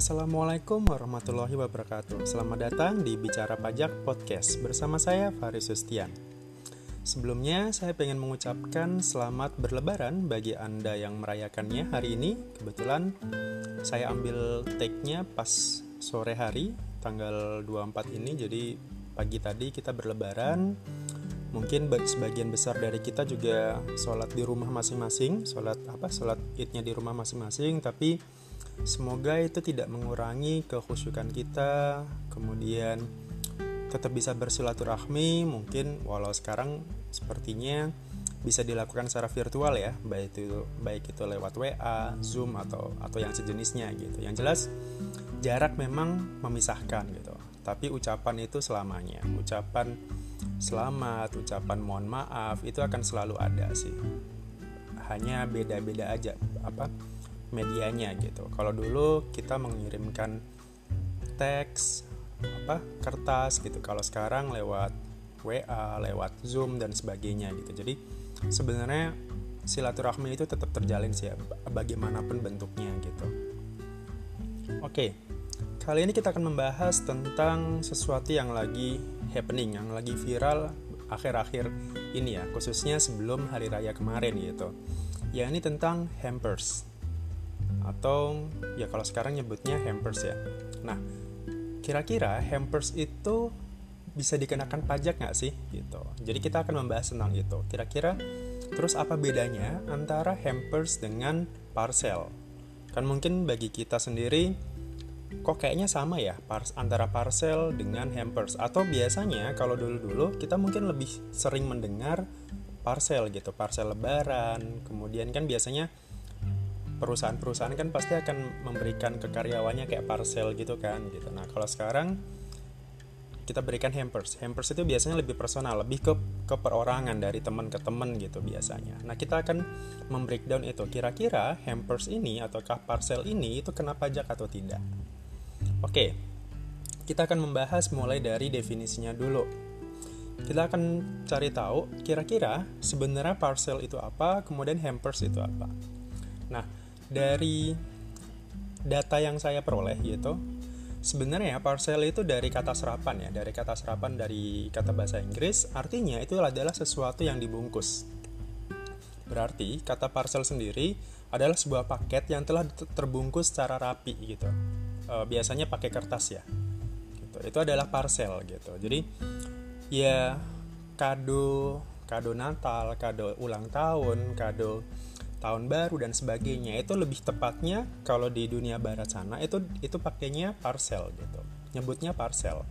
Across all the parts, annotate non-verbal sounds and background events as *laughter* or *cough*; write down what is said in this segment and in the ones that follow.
Assalamualaikum warahmatullahi wabarakatuh. Selamat datang di Bicara Pajak Podcast Bersama saya Faris Sustian. Sebelumnya saya ingin mengucapkan selamat berlebaran bagi Anda yang merayakannya hari ini. Kebetulan saya ambil take-nya pas sore hari tanggal 24 ini. Jadi pagi tadi kita berlebaran. Mungkin sebagian besar dari kita juga sholat di rumah masing-masing. Sholat apa? Sholat idnya di rumah masing-masing. Tapi Semoga itu tidak mengurangi kekhusyukan kita, kemudian tetap bisa bersilaturahmi, mungkin walau sekarang sepertinya bisa dilakukan secara virtual ya, baik itu baik itu lewat WA, Zoom atau atau yang sejenisnya gitu. Yang jelas jarak memang memisahkan gitu. Tapi ucapan itu selamanya. Ucapan selamat, ucapan mohon maaf itu akan selalu ada sih. Hanya beda-beda aja apa medianya gitu. Kalau dulu kita mengirimkan teks apa kertas gitu. Kalau sekarang lewat WA, lewat Zoom dan sebagainya gitu. Jadi sebenarnya silaturahmi itu tetap terjalin sih ya, bagaimanapun bentuknya gitu. Oke. Kali ini kita akan membahas tentang sesuatu yang lagi happening, yang lagi viral akhir-akhir ini ya, khususnya sebelum hari raya kemarin gitu. Ya ini tentang hampers atau ya kalau sekarang nyebutnya hampers ya. Nah, kira-kira hampers itu bisa dikenakan pajak nggak sih gitu. Jadi kita akan membahas tentang itu. Kira-kira terus apa bedanya antara hampers dengan parcel? Kan mungkin bagi kita sendiri kok kayaknya sama ya pars antara parcel dengan hampers atau biasanya kalau dulu-dulu kita mungkin lebih sering mendengar parcel gitu, parcel lebaran. Kemudian kan biasanya perusahaan-perusahaan kan pasti akan memberikan ke karyawannya kayak parcel gitu kan gitu. Nah, kalau sekarang kita berikan hampers. Hampers itu biasanya lebih personal, lebih ke perorangan dari teman ke teman gitu biasanya. Nah, kita akan membreakdown itu. Kira-kira hampers ini ataukah parcel ini itu kena pajak atau tidak? Oke. Kita akan membahas mulai dari definisinya dulu. Kita akan cari tahu kira-kira sebenarnya parcel itu apa, kemudian hampers itu apa. Nah, dari data yang saya peroleh gitu sebenarnya parcel itu dari kata serapan ya dari kata serapan dari kata bahasa Inggris artinya itu adalah sesuatu yang dibungkus. Berarti kata parcel sendiri adalah sebuah paket yang telah terbungkus secara rapi gitu. E, biasanya pakai kertas ya gitu. itu adalah parcel gitu. Jadi ya kado kado Natal kado ulang tahun kado tahun baru dan sebagainya. Itu lebih tepatnya kalau di dunia barat sana itu itu pakainya parcel gitu. Nyebutnya parcel.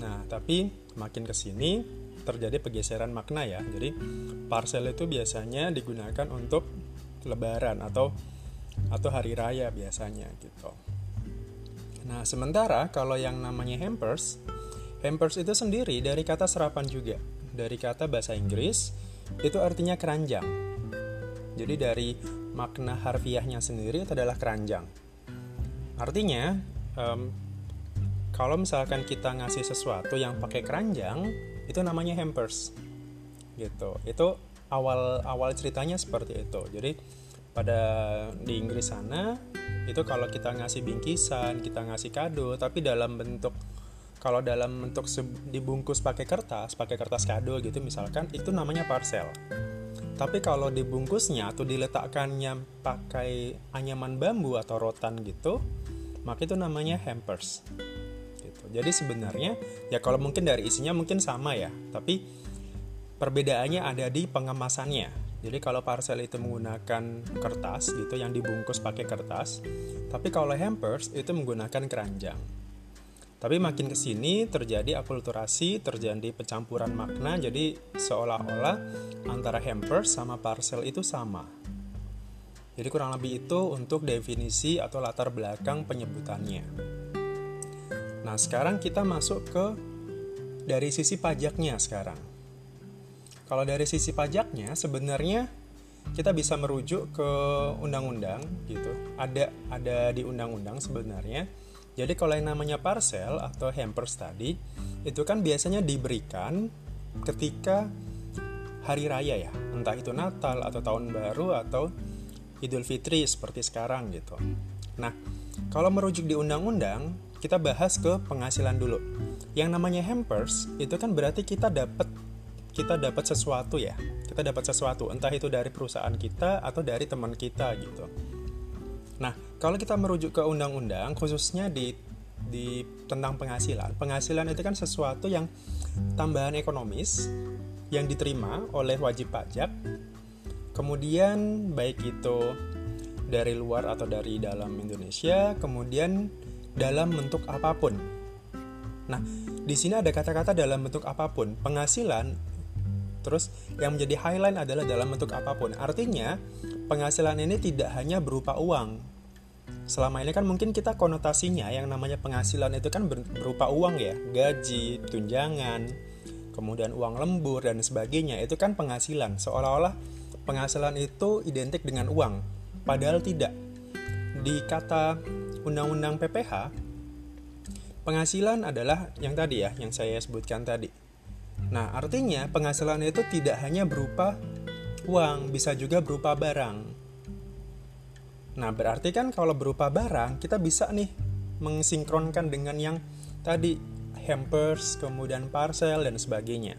Nah tapi makin ke sini terjadi pergeseran makna ya. Jadi parcel itu biasanya digunakan untuk lebaran atau atau hari raya biasanya gitu. Nah sementara kalau yang namanya hampers hampers itu sendiri dari kata serapan juga. Dari kata bahasa Inggris itu artinya keranjang jadi dari makna harfiahnya sendiri itu adalah keranjang. Artinya, um, kalau misalkan kita ngasih sesuatu yang pakai keranjang, itu namanya hampers. Gitu. Itu awal awal ceritanya seperti itu. Jadi pada di Inggris sana itu kalau kita ngasih bingkisan, kita ngasih kado, tapi dalam bentuk kalau dalam bentuk dibungkus pakai kertas, pakai kertas kado gitu misalkan, itu namanya parcel. Tapi kalau dibungkusnya atau diletakkannya pakai anyaman bambu atau rotan gitu, maka itu namanya hampers. Gitu. Jadi sebenarnya ya kalau mungkin dari isinya mungkin sama ya, tapi perbedaannya ada di pengemasannya. Jadi kalau parcel itu menggunakan kertas gitu yang dibungkus pakai kertas, tapi kalau hampers itu menggunakan keranjang. Tapi makin ke sini terjadi akulturasi, terjadi pencampuran makna, jadi seolah-olah antara hampers sama parcel itu sama. Jadi kurang lebih itu untuk definisi atau latar belakang penyebutannya. Nah sekarang kita masuk ke dari sisi pajaknya sekarang. Kalau dari sisi pajaknya sebenarnya kita bisa merujuk ke undang-undang gitu. Ada ada di undang-undang sebenarnya jadi kalau yang namanya parcel atau hampers tadi itu kan biasanya diberikan ketika hari raya ya, entah itu Natal atau tahun baru atau Idul Fitri seperti sekarang gitu. Nah, Kalau merujuk di undang-undang, kita bahas ke penghasilan dulu. Yang namanya hampers itu kan berarti kita dapat kita dapat sesuatu ya. Kita dapat sesuatu, entah itu dari perusahaan kita atau dari teman kita gitu. Nah, kalau kita merujuk ke undang-undang khususnya di di tentang penghasilan. Penghasilan itu kan sesuatu yang tambahan ekonomis yang diterima oleh wajib pajak. Kemudian baik itu dari luar atau dari dalam Indonesia, kemudian dalam bentuk apa pun. Nah, di sini ada kata-kata dalam bentuk apa pun. Penghasilan terus yang menjadi highlight adalah dalam bentuk apa pun. Artinya, penghasilan ini tidak hanya berupa uang. Selama ini kan mungkin kita konotasinya yang namanya penghasilan itu kan berupa uang ya, gaji, tunjangan, kemudian uang lembur dan sebagainya. Itu kan penghasilan. Seolah-olah penghasilan itu identik dengan uang, padahal tidak. Di kata Undang-Undang PPH, penghasilan adalah yang tadi ya, yang saya sebutkan tadi. Nah, artinya penghasilan itu tidak hanya berupa uang, bisa juga berupa barang. Nah, berarti kan kalau berupa barang, kita bisa nih mensinkronkan dengan yang tadi hampers, kemudian parcel dan sebagainya.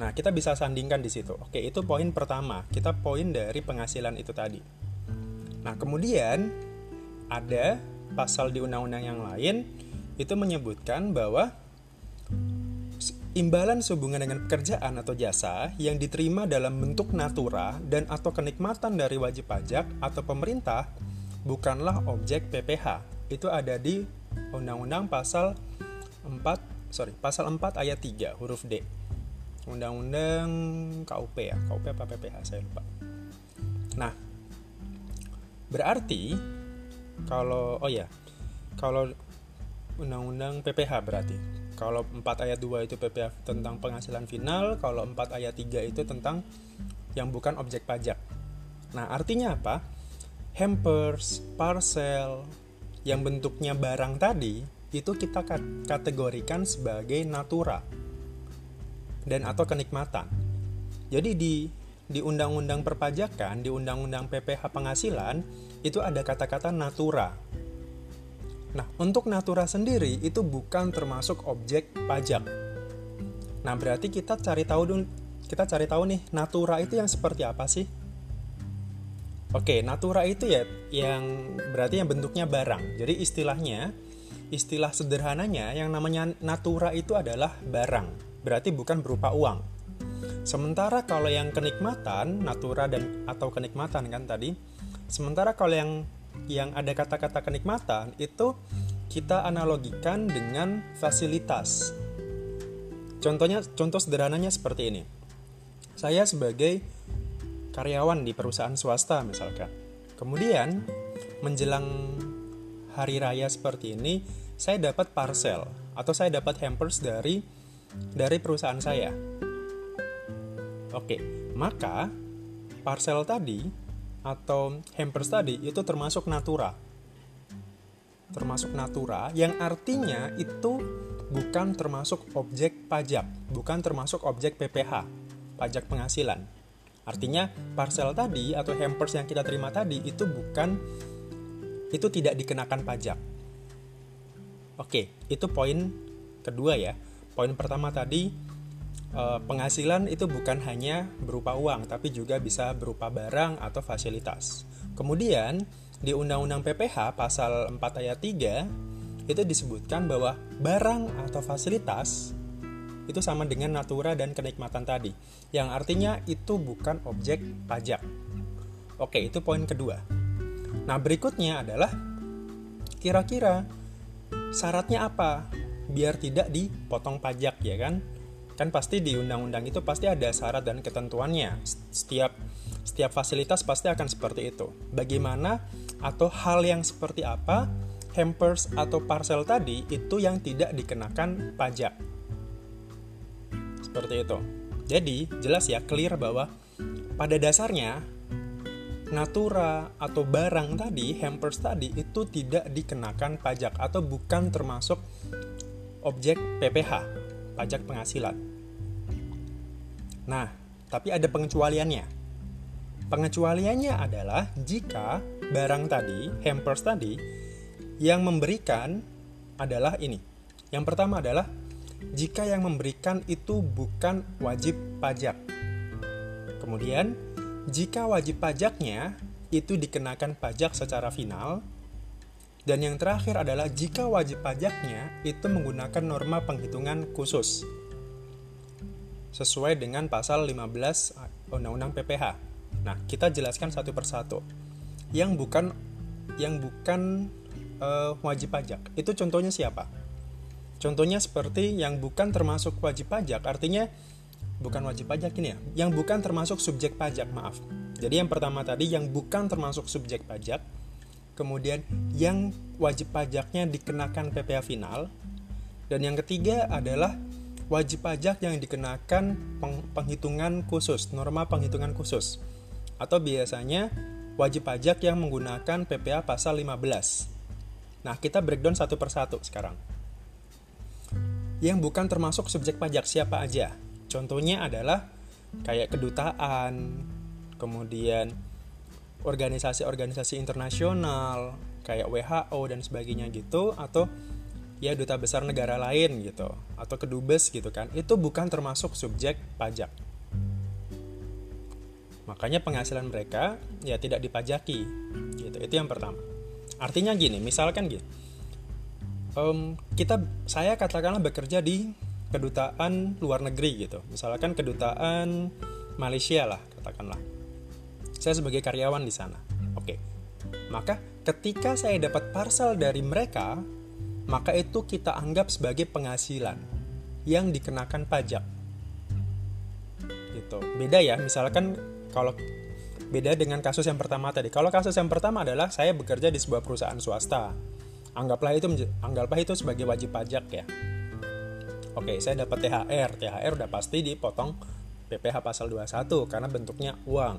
Nah, kita bisa sandingkan di situ. Oke, itu poin pertama. Kita poin dari penghasilan itu tadi. Nah, kemudian ada pasal di undang-undang yang lain itu menyebutkan bahwa imbalan sehubungan dengan pekerjaan atau jasa yang diterima dalam bentuk natura dan atau kenikmatan dari wajib pajak atau pemerintah bukanlah objek PPH. Itu ada di Undang-Undang pasal 4 sorry, pasal 4 ayat 3 huruf D. Undang-Undang KUP ya, KUP apa PPH saya lupa. Nah, berarti kalau oh ya kalau undang-undang PPH berarti kalau 4 ayat 2 itu PPH tentang penghasilan final kalau 4 ayat 3 itu tentang yang bukan objek pajak. Nah artinya apa? Hampers parcel yang bentuknya barang tadi itu kita kategorikan sebagai natura dan atau kenikmatan. Jadi di di undang-undang perpajakan, di undang-undang PPH penghasilan, itu ada kata-kata natura. Nah, untuk natura sendiri itu bukan termasuk objek pajak. Nah, berarti kita cari tahu dulu kita cari tahu nih, natura itu yang seperti apa sih? Oke, natura itu ya yang berarti yang bentuknya barang. Jadi istilahnya, istilah sederhananya yang namanya natura itu adalah barang. Berarti bukan berupa uang. Sementara kalau yang kenikmatan, natura dan atau kenikmatan kan tadi, sementara kalau yang yang ada kata-kata kenikmatan itu kita analogikan dengan fasilitas. Contohnya contoh sederhananya seperti ini. Saya sebagai karyawan di perusahaan swasta misalkan. Kemudian menjelang hari raya seperti ini, saya dapat parcel atau saya dapat hampers dari dari perusahaan saya Oke, maka parcel tadi atau hampers tadi itu termasuk natura. Termasuk natura yang artinya itu bukan termasuk objek pajak, bukan termasuk objek PPH, pajak penghasilan. Artinya parcel tadi atau hampers yang kita terima tadi itu bukan itu tidak dikenakan pajak. Oke, itu poin kedua ya. Poin pertama tadi Eh, penghasilan itu bukan hanya berupa uang, tapi juga bisa berupa barang atau fasilitas. Kemudian, di Undang-Undang PPH pasal 4 ayat 3 itu disebutkan bahwa barang atau fasilitas itu sama dengan natura dan kenikmatan tadi, yang artinya itu bukan objek pajak. Oke, itu poin kedua. Nah, berikutnya adalah kira-kira syaratnya apa biar tidak dipotong pajak ya kan? Kan pasti di undang-undang itu pasti ada syarat dan ketentuannya. Setiap setiap fasilitas pasti akan seperti itu. Bagaimana atau hal yang seperti apa hampers atau parcel tadi itu yang tidak dikenakan pajak. Seperti itu. Jadi, jelas ya clear bahwa pada dasarnya natura atau barang tadi, hampers tadi itu tidak dikenakan pajak atau bukan termasuk objek PPH, pajak penghasilan. Nah, tapi ada pengecualiannya. Pengecualiannya adalah jika barang tadi, hampers tadi, yang memberikan adalah ini. Yang pertama adalah jika yang memberikan itu bukan wajib pajak. Kemudian, jika wajib pajaknya itu dikenakan pajak secara final, dan yang terakhir adalah jika wajib pajaknya itu menggunakan norma penghitungan khusus sesuai dengan pasal 15 Undang-Undang PPH. Nah, kita jelaskan satu persatu. Yang bukan yang bukan uh, wajib pajak. Itu contohnya siapa? Contohnya seperti yang bukan termasuk wajib pajak, artinya bukan wajib pajak ini ya, yang bukan termasuk subjek pajak, maaf. Jadi yang pertama tadi yang bukan termasuk subjek pajak, kemudian yang wajib pajaknya dikenakan PPh final, dan yang ketiga adalah wajib pajak yang dikenakan penghitungan khusus, norma penghitungan khusus. Atau biasanya wajib pajak yang menggunakan PPh pasal 15. Nah, kita breakdown satu persatu sekarang. Yang bukan termasuk subjek pajak siapa aja? Contohnya adalah kayak kedutaan, kemudian organisasi-organisasi internasional kayak WHO dan sebagainya gitu atau ya duta besar negara lain gitu atau kedubes gitu kan itu bukan termasuk subjek pajak makanya penghasilan mereka ya tidak dipajaki gitu itu yang pertama artinya gini misalkan gitu um, kita saya katakanlah bekerja di kedutaan luar negeri gitu misalkan kedutaan Malaysia lah katakanlah saya sebagai karyawan di sana. Oke. Maka ketika saya dapat parcel dari mereka, maka itu kita anggap sebagai penghasilan yang dikenakan pajak. Gitu. Beda ya, misalkan kalau beda dengan kasus yang pertama tadi. Kalau kasus yang pertama adalah saya bekerja di sebuah perusahaan swasta. Anggaplah itu anggaplah itu sebagai wajib pajak ya. Oke, saya dapat THR. THR udah pasti dipotong PPh pasal 21 karena bentuknya uang.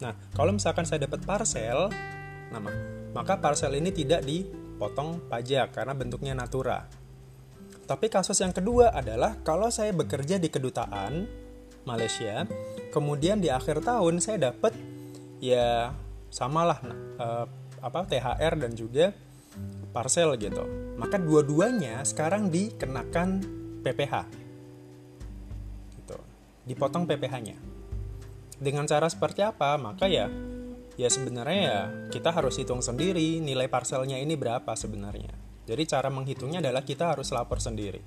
Nah, kalau misalkan saya dapat parcel, nama, maka parcel ini tidak dipotong pajak karena bentuknya natura. Tapi kasus yang kedua adalah kalau saya bekerja di kedutaan Malaysia, kemudian di akhir tahun saya dapat ya samalah eh, apa THR dan juga parcel gitu. Maka dua-duanya sekarang dikenakan PPH. Gitu. Dipotong PPH-nya dengan cara seperti apa maka ya ya sebenarnya ya kita harus hitung sendiri nilai parselnya ini berapa sebenarnya. Jadi cara menghitungnya adalah kita harus lapor sendiri.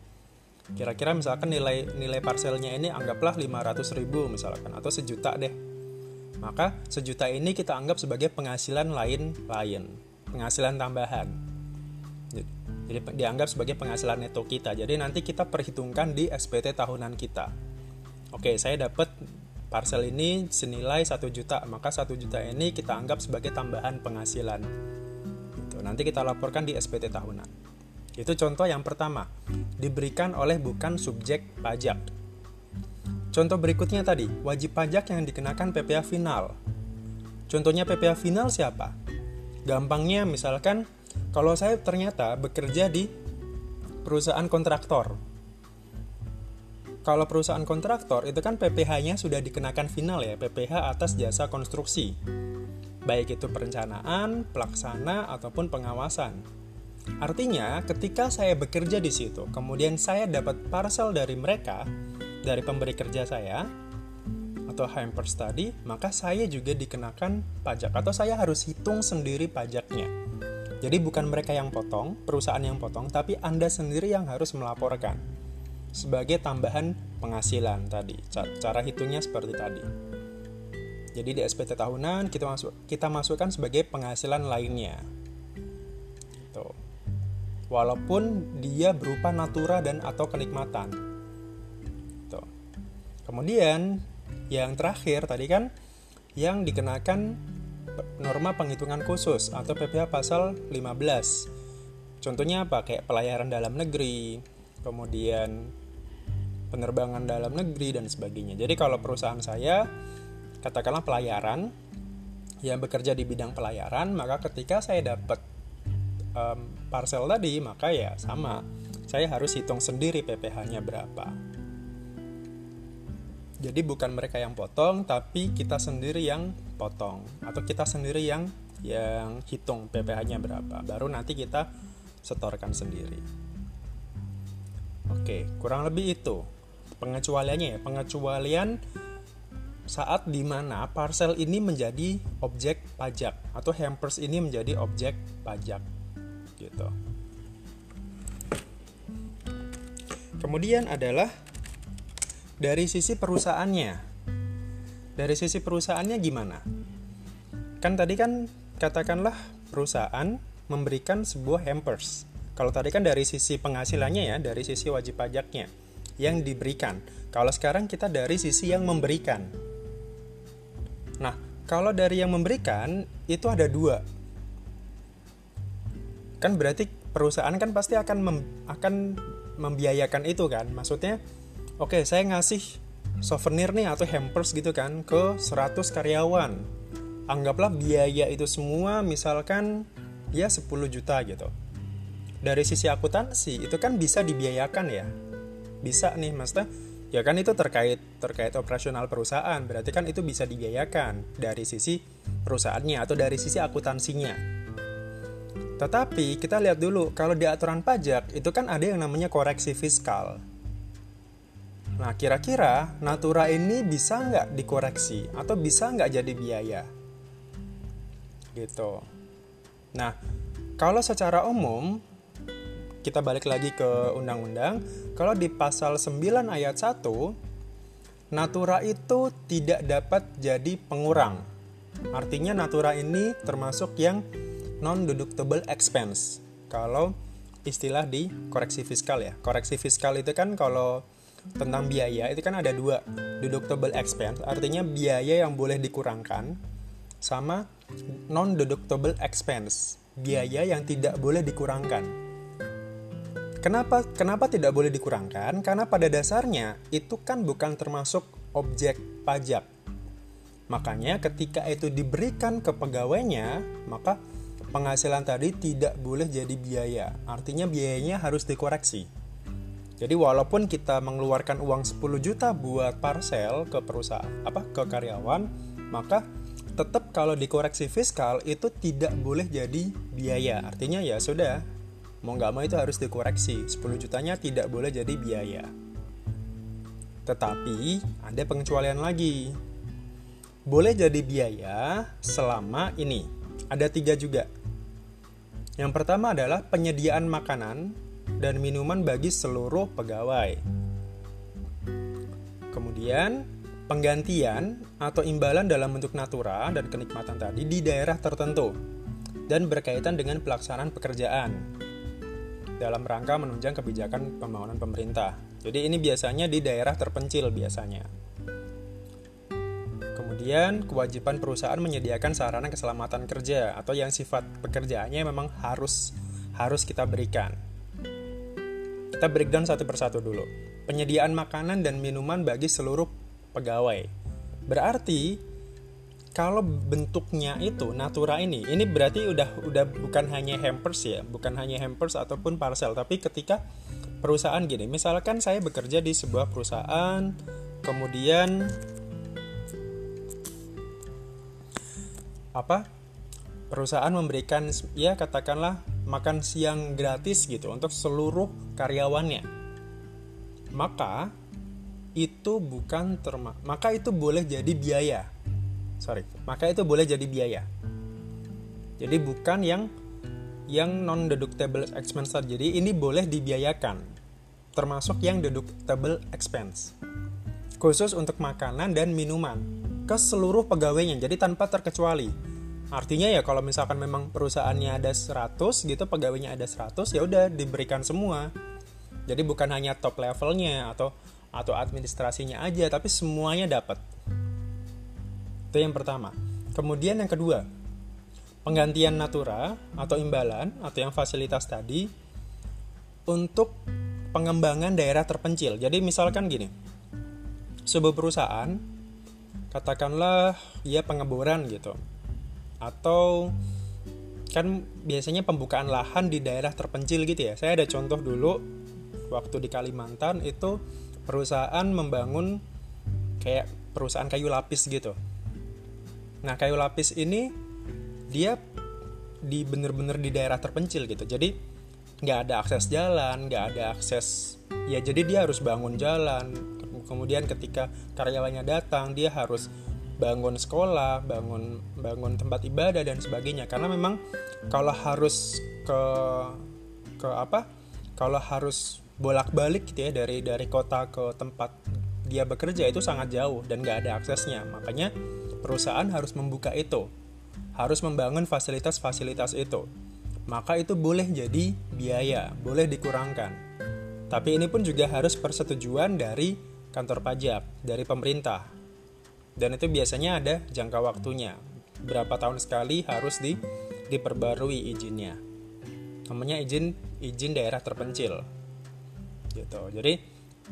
Kira-kira misalkan nilai nilai parselnya ini anggaplah 500 ribu misalkan atau sejuta deh. Maka sejuta ini kita anggap sebagai penghasilan lain-lain penghasilan tambahan. Jadi dianggap sebagai penghasilan neto kita. Jadi nanti kita perhitungkan di SPT tahunan kita. Oke saya dapat parcel ini senilai 1 juta, maka 1 juta ini kita anggap sebagai tambahan penghasilan. Gitu. Nanti kita laporkan di SPT tahunan. Itu contoh yang pertama, diberikan oleh bukan subjek pajak. Contoh berikutnya tadi, wajib pajak yang dikenakan PPh final. Contohnya PPh final siapa? Gampangnya misalkan kalau saya ternyata bekerja di perusahaan kontraktor, kalau perusahaan kontraktor itu kan PPh-nya sudah dikenakan final ya, PPh atas jasa konstruksi. Baik itu perencanaan, pelaksana ataupun pengawasan. Artinya, ketika saya bekerja di situ, kemudian saya dapat parcel dari mereka, dari pemberi kerja saya, atau hampers tadi, maka saya juga dikenakan pajak atau saya harus hitung sendiri pajaknya. Jadi bukan mereka yang potong, perusahaan yang potong, tapi Anda sendiri yang harus melaporkan sebagai tambahan penghasilan tadi. Cara hitungnya seperti tadi. Jadi di SPT tahunan kita masuk kita masukkan sebagai penghasilan lainnya. Tuh. Walaupun dia berupa natura dan atau kenikmatan. Tuh. Kemudian yang terakhir tadi kan yang dikenakan norma penghitungan khusus atau PPh pasal 15. Contohnya apa? Kayak pelayaran dalam negeri, kemudian penerbangan dalam negeri dan sebagainya. Jadi kalau perusahaan saya katakanlah pelayaran yang bekerja di bidang pelayaran, maka ketika saya dapat um, parcel tadi, maka ya sama, saya harus hitung sendiri PPh-nya berapa. Jadi bukan mereka yang potong, tapi kita sendiri yang potong atau kita sendiri yang yang hitung PPh-nya berapa. Baru nanti kita setorkan sendiri. Oke, kurang lebih itu pengecualiannya ya. Pengecualian saat di mana parcel ini menjadi objek pajak atau hampers ini menjadi objek pajak gitu. Kemudian adalah dari sisi perusahaannya. Dari sisi perusahaannya gimana? Kan tadi kan katakanlah perusahaan memberikan sebuah hampers. Kalau tadi kan dari sisi penghasilannya ya, dari sisi wajib pajaknya yang diberikan. Kalau sekarang kita dari sisi yang memberikan. Nah, kalau dari yang memberikan itu ada dua. Kan berarti perusahaan kan pasti akan mem, akan membiayakan itu kan. Maksudnya, oke okay, saya ngasih souvenir nih atau hampers gitu kan ke 100 karyawan. Anggaplah biaya itu semua misalkan ya 10 juta gitu. Dari sisi akuntansi itu kan bisa dibiayakan ya. Bisa nih maksudnya ya kan itu terkait terkait operasional perusahaan. Berarti kan itu bisa dibiayakan dari sisi perusahaannya atau dari sisi akuntansinya. Tetapi kita lihat dulu kalau di aturan pajak itu kan ada yang namanya koreksi fiskal. Nah kira-kira natura ini bisa nggak dikoreksi atau bisa nggak jadi biaya? Gitu. Nah kalau secara umum kita balik lagi ke undang-undang, kalau di pasal 9 ayat 1, natura itu tidak dapat jadi pengurang. Artinya natura ini termasuk yang non-deductible expense. Kalau istilah di koreksi fiskal ya. Koreksi fiskal itu kan kalau tentang biaya itu kan ada dua deductible expense artinya biaya yang boleh dikurangkan sama non deductible expense biaya yang tidak boleh dikurangkan Kenapa kenapa tidak boleh dikurangkan? Karena pada dasarnya itu kan bukan termasuk objek pajak. Makanya ketika itu diberikan ke pegawainya, maka penghasilan tadi tidak boleh jadi biaya. Artinya biayanya harus dikoreksi. Jadi walaupun kita mengeluarkan uang 10 juta buat parcel ke perusahaan apa ke karyawan, maka tetap kalau dikoreksi fiskal itu tidak boleh jadi biaya. Artinya ya sudah, mau nggak mau itu harus dikoreksi. 10 jutanya tidak boleh jadi biaya. Tetapi ada pengecualian lagi. Boleh jadi biaya selama ini. Ada tiga juga. Yang pertama adalah penyediaan makanan dan minuman bagi seluruh pegawai. Kemudian penggantian atau imbalan dalam bentuk natura dan kenikmatan tadi di daerah tertentu dan berkaitan dengan pelaksanaan pekerjaan dalam rangka menunjang kebijakan pembangunan pemerintah. Jadi ini biasanya di daerah terpencil biasanya. Kemudian kewajiban perusahaan menyediakan sarana keselamatan kerja atau yang sifat pekerjaannya memang harus harus kita berikan. Kita breakdown satu persatu dulu. Penyediaan makanan dan minuman bagi seluruh pegawai. Berarti kalau bentuknya itu natura ini ini berarti udah udah bukan hanya hampers ya bukan hanya hampers ataupun parcel tapi ketika perusahaan gini misalkan saya bekerja di sebuah perusahaan kemudian apa? Perusahaan memberikan ya katakanlah makan siang gratis gitu untuk seluruh karyawannya. Maka itu bukan terma maka itu boleh jadi biaya sorry. Maka itu boleh jadi biaya. Jadi bukan yang yang non deductible expense jadi ini boleh dibiayakan. Termasuk yang deductible expense. Khusus untuk makanan dan minuman. Ke seluruh pegawainya. Jadi tanpa terkecuali. Artinya ya kalau misalkan memang perusahaannya ada 100 gitu pegawainya ada 100 ya udah diberikan semua. Jadi bukan hanya top levelnya atau atau administrasinya aja tapi semuanya dapat itu yang pertama. Kemudian yang kedua, penggantian natura atau imbalan atau yang fasilitas tadi untuk pengembangan daerah terpencil. Jadi misalkan gini, sebuah perusahaan katakanlah ya pengeboran gitu atau kan biasanya pembukaan lahan di daerah terpencil gitu ya. Saya ada contoh dulu waktu di Kalimantan itu perusahaan membangun kayak perusahaan kayu lapis gitu. Nah, kayu lapis ini dia di bener-bener di daerah terpencil gitu. Jadi nggak ada akses jalan nggak ada akses ya jadi dia harus bangun jalan. Kemudian ketika karyawannya datang dia harus bangun sekolah bangun bangun tempat ibadah dan sebagainya. Karena memang kalau harus ke ke apa? Kalau harus bolak-balik gitu ya dari dari kota ke tempat dia bekerja itu sangat jauh dan nggak ada aksesnya. Makanya perusahaan harus membuka itu harus membangun fasilitas-fasilitas itu. Maka itu boleh jadi biaya boleh dikurangkan. Tapi ini pun juga harus persetujuan dari kantor pajak dari pemerintah. Dan itu biasanya ada jangka waktunya. Berapa tahun sekali harus di diperbarui izinnya. Namanya izin izin daerah terpencil. Gitu. Jadi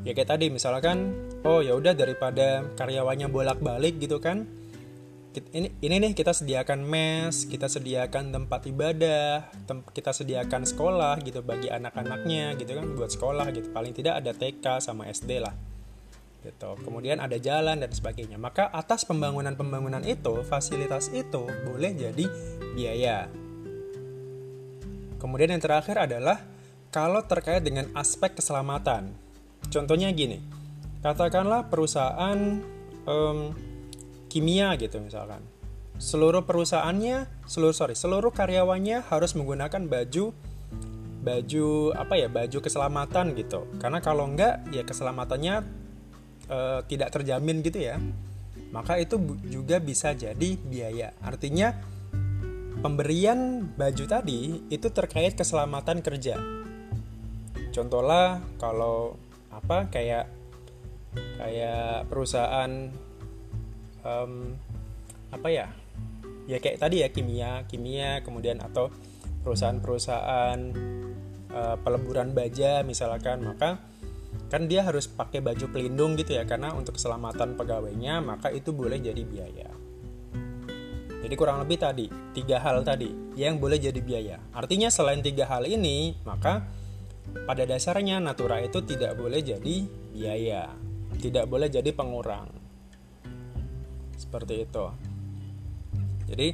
ya kayak tadi misalkan oh ya udah daripada karyawannya bolak-balik gitu kan ini ini nih kita sediakan mes kita sediakan tempat ibadah tem kita sediakan sekolah gitu bagi anak-anaknya gitu kan buat sekolah gitu. Paling tidak ada TK sama SD lah gitu. Kemudian ada jalan dan sebagainya. Maka atas pembangunan-pembangunan itu fasilitas itu boleh jadi biaya. Kemudian yang terakhir adalah kalau terkait dengan aspek keselamatan. Contohnya gini katakanlah perusahaan um, kimia gitu misalkan. Seluruh perusahaannya seluruh sorry seluruh karyawannya harus menggunakan baju baju apa ya baju keselamatan gitu. Karena kalau enggak ya keselamatannya uh, tidak terjamin gitu ya. Maka itu juga bisa jadi biaya. Artinya pemberian baju tadi itu terkait keselamatan kerja. Contohlah kalau apa kayak kayak perusahaan um, apa ya? Ya kayak tadi ya kimia kimia kemudian atau perusahaan-perusahaan uh, peleburan baja misalkan maka kan dia harus pakai baju pelindung gitu ya karena untuk keselamatan pegawainya maka itu boleh jadi biaya. Jadi kurang lebih tadi tiga hal tadi yang boleh jadi biaya. Artinya selain tiga hal ini maka pada dasarnya natura itu tidak boleh jadi biaya, tidak boleh jadi pengurang. Seperti itu. Jadi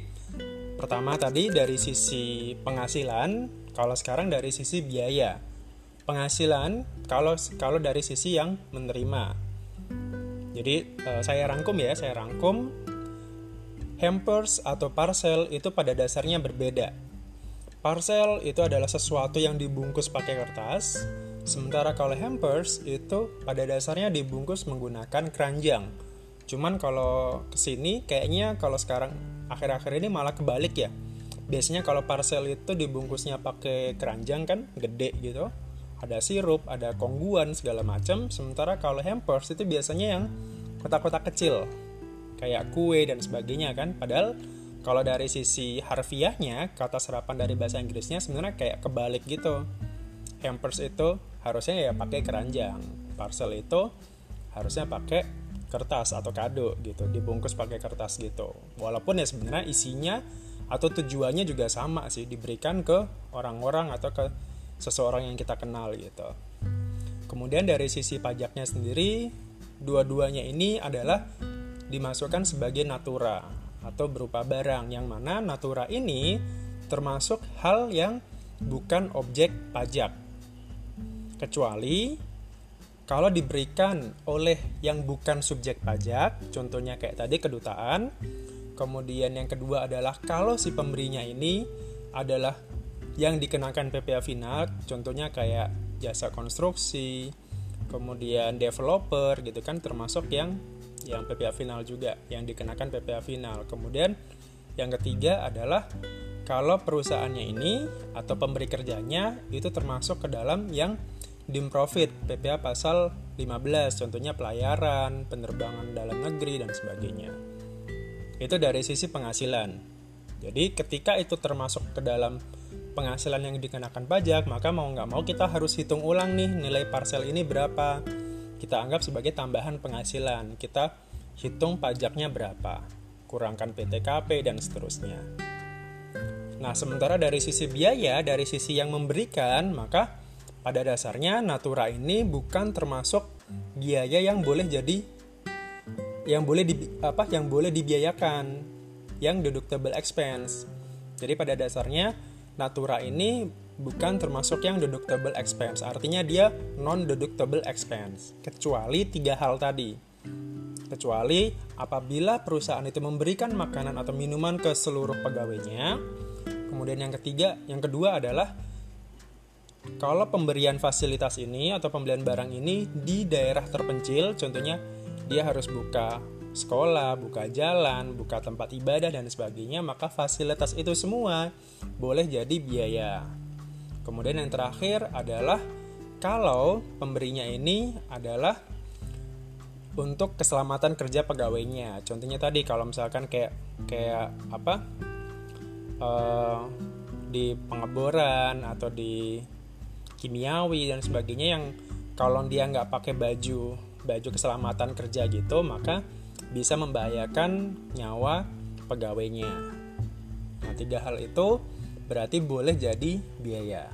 pertama tadi dari sisi penghasilan, kalau sekarang dari sisi biaya. Penghasilan kalau kalau dari sisi yang menerima. Jadi eh, saya rangkum ya, saya rangkum hampers atau parcel itu pada dasarnya berbeda Parcel itu adalah sesuatu yang dibungkus pakai kertas, sementara kalau hampers itu pada dasarnya dibungkus menggunakan keranjang. Cuman kalau ke sini kayaknya kalau sekarang akhir-akhir ini malah kebalik ya. Biasanya kalau parcel itu dibungkusnya pakai keranjang kan gede gitu. Ada sirup, ada kongguan segala macam. Sementara kalau hampers itu biasanya yang kotak-kotak kecil kayak kue dan sebagainya kan. Padahal kalau dari sisi harfiahnya, kata serapan dari bahasa Inggrisnya sebenarnya kayak kebalik gitu. Hampers itu harusnya ya pakai keranjang. Parcel itu harusnya pakai kertas atau kado gitu, dibungkus pakai kertas gitu. Walaupun ya sebenarnya isinya atau tujuannya juga sama sih, diberikan ke orang-orang atau ke seseorang yang kita kenal gitu. Kemudian dari sisi pajaknya sendiri, dua-duanya ini adalah dimasukkan sebagai natura atau berupa barang yang mana natura ini termasuk hal yang bukan objek pajak. Kecuali kalau diberikan oleh yang bukan subjek pajak, contohnya kayak tadi kedutaan. Kemudian yang kedua adalah kalau si pemberinya ini adalah yang dikenakan PPA final, contohnya kayak jasa konstruksi, kemudian developer gitu kan termasuk yang yang PPA final juga yang dikenakan PPA final. Kemudian yang ketiga adalah kalau perusahaannya ini atau pemberi kerjanya itu termasuk ke dalam yang dim profit PPA pasal 15 contohnya pelayaran, penerbangan dalam negeri dan sebagainya. Itu dari sisi penghasilan. Jadi ketika itu termasuk ke dalam penghasilan yang dikenakan pajak, maka mau nggak mau kita harus hitung ulang nih nilai parcel ini berapa kita anggap sebagai tambahan penghasilan. Kita hitung pajaknya berapa, kurangkan PTKP dan seterusnya. Nah, sementara dari sisi biaya, dari sisi yang memberikan, maka pada dasarnya natura ini bukan termasuk biaya yang boleh jadi yang boleh di, apa yang boleh dibiayakan yang deductible expense. Jadi pada dasarnya Natura ini bukan termasuk yang deductible expense. Artinya dia non deductible expense kecuali tiga hal tadi. Kecuali apabila perusahaan itu memberikan makanan atau minuman ke seluruh pegawainya. Kemudian yang ketiga, yang kedua adalah kalau pemberian fasilitas ini atau pembelian barang ini di daerah terpencil, contohnya dia harus buka sekolah, buka jalan, buka tempat ibadah dan sebagainya, maka fasilitas itu semua boleh jadi biaya. Kemudian yang terakhir adalah kalau pemberinya ini adalah untuk keselamatan kerja pegawainya. Contohnya tadi kalau misalkan kayak kayak apa uh, di pengeboran atau di kimiawi dan sebagainya yang kalau dia nggak pakai baju baju keselamatan kerja gitu maka bisa membahayakan nyawa pegawainya. Nah, tiga hal itu berarti boleh jadi biaya.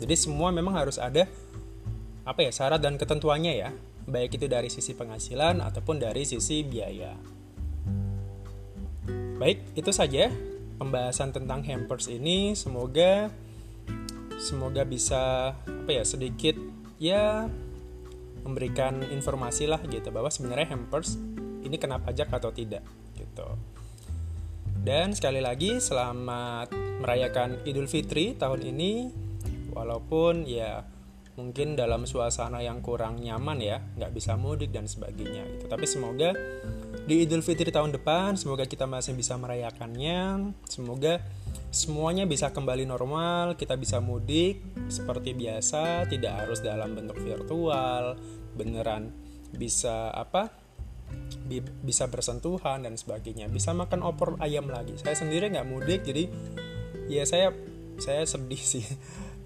Jadi semua memang harus ada apa ya syarat dan ketentuannya ya, baik itu dari sisi penghasilan ataupun dari sisi biaya. Baik, itu saja pembahasan tentang hampers ini. Semoga semoga bisa apa ya sedikit ya memberikan informasi lah gitu bahwa sebenarnya hampers ini kena pajak atau tidak gitu. Dan sekali lagi selamat merayakan Idul Fitri tahun ini. Walaupun ya mungkin dalam suasana yang kurang nyaman ya nggak bisa mudik dan sebagainya gitu. Tapi semoga di Idul Fitri tahun depan semoga kita masih bisa merayakannya. Semoga semuanya bisa kembali normal kita bisa mudik seperti biasa tidak harus dalam bentuk virtual beneran bisa apa? Bisa bersentuhan dan sebagainya. Bisa makan opor ayam lagi. Saya sendiri nggak mudik jadi ya saya saya sedih sih. *laughs*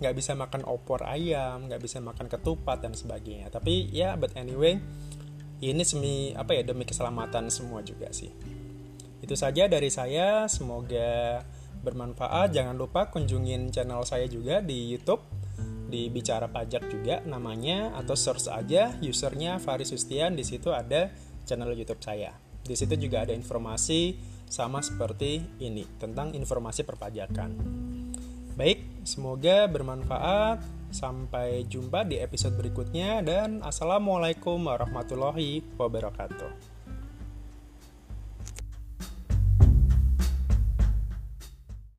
Nggak bisa makan opor ayam nggak bisa makan ketupat dan sebagainya. Tapi ya but anyway ini semi apa ya demi keselamatan semua juga sih. Itu saja dari saya. Semoga bermanfaat jangan lupa kunjungin channel saya juga di YouTube di bicara pajak juga namanya atau search aja usernya Faris Sustian di situ ada channel YouTube saya. Di situ juga ada informasi sama seperti ini tentang informasi perpajakan. Baik, semoga bermanfaat. Sampai jumpa di episode berikutnya dan assalamualaikum warahmatullahi wabarakatuh.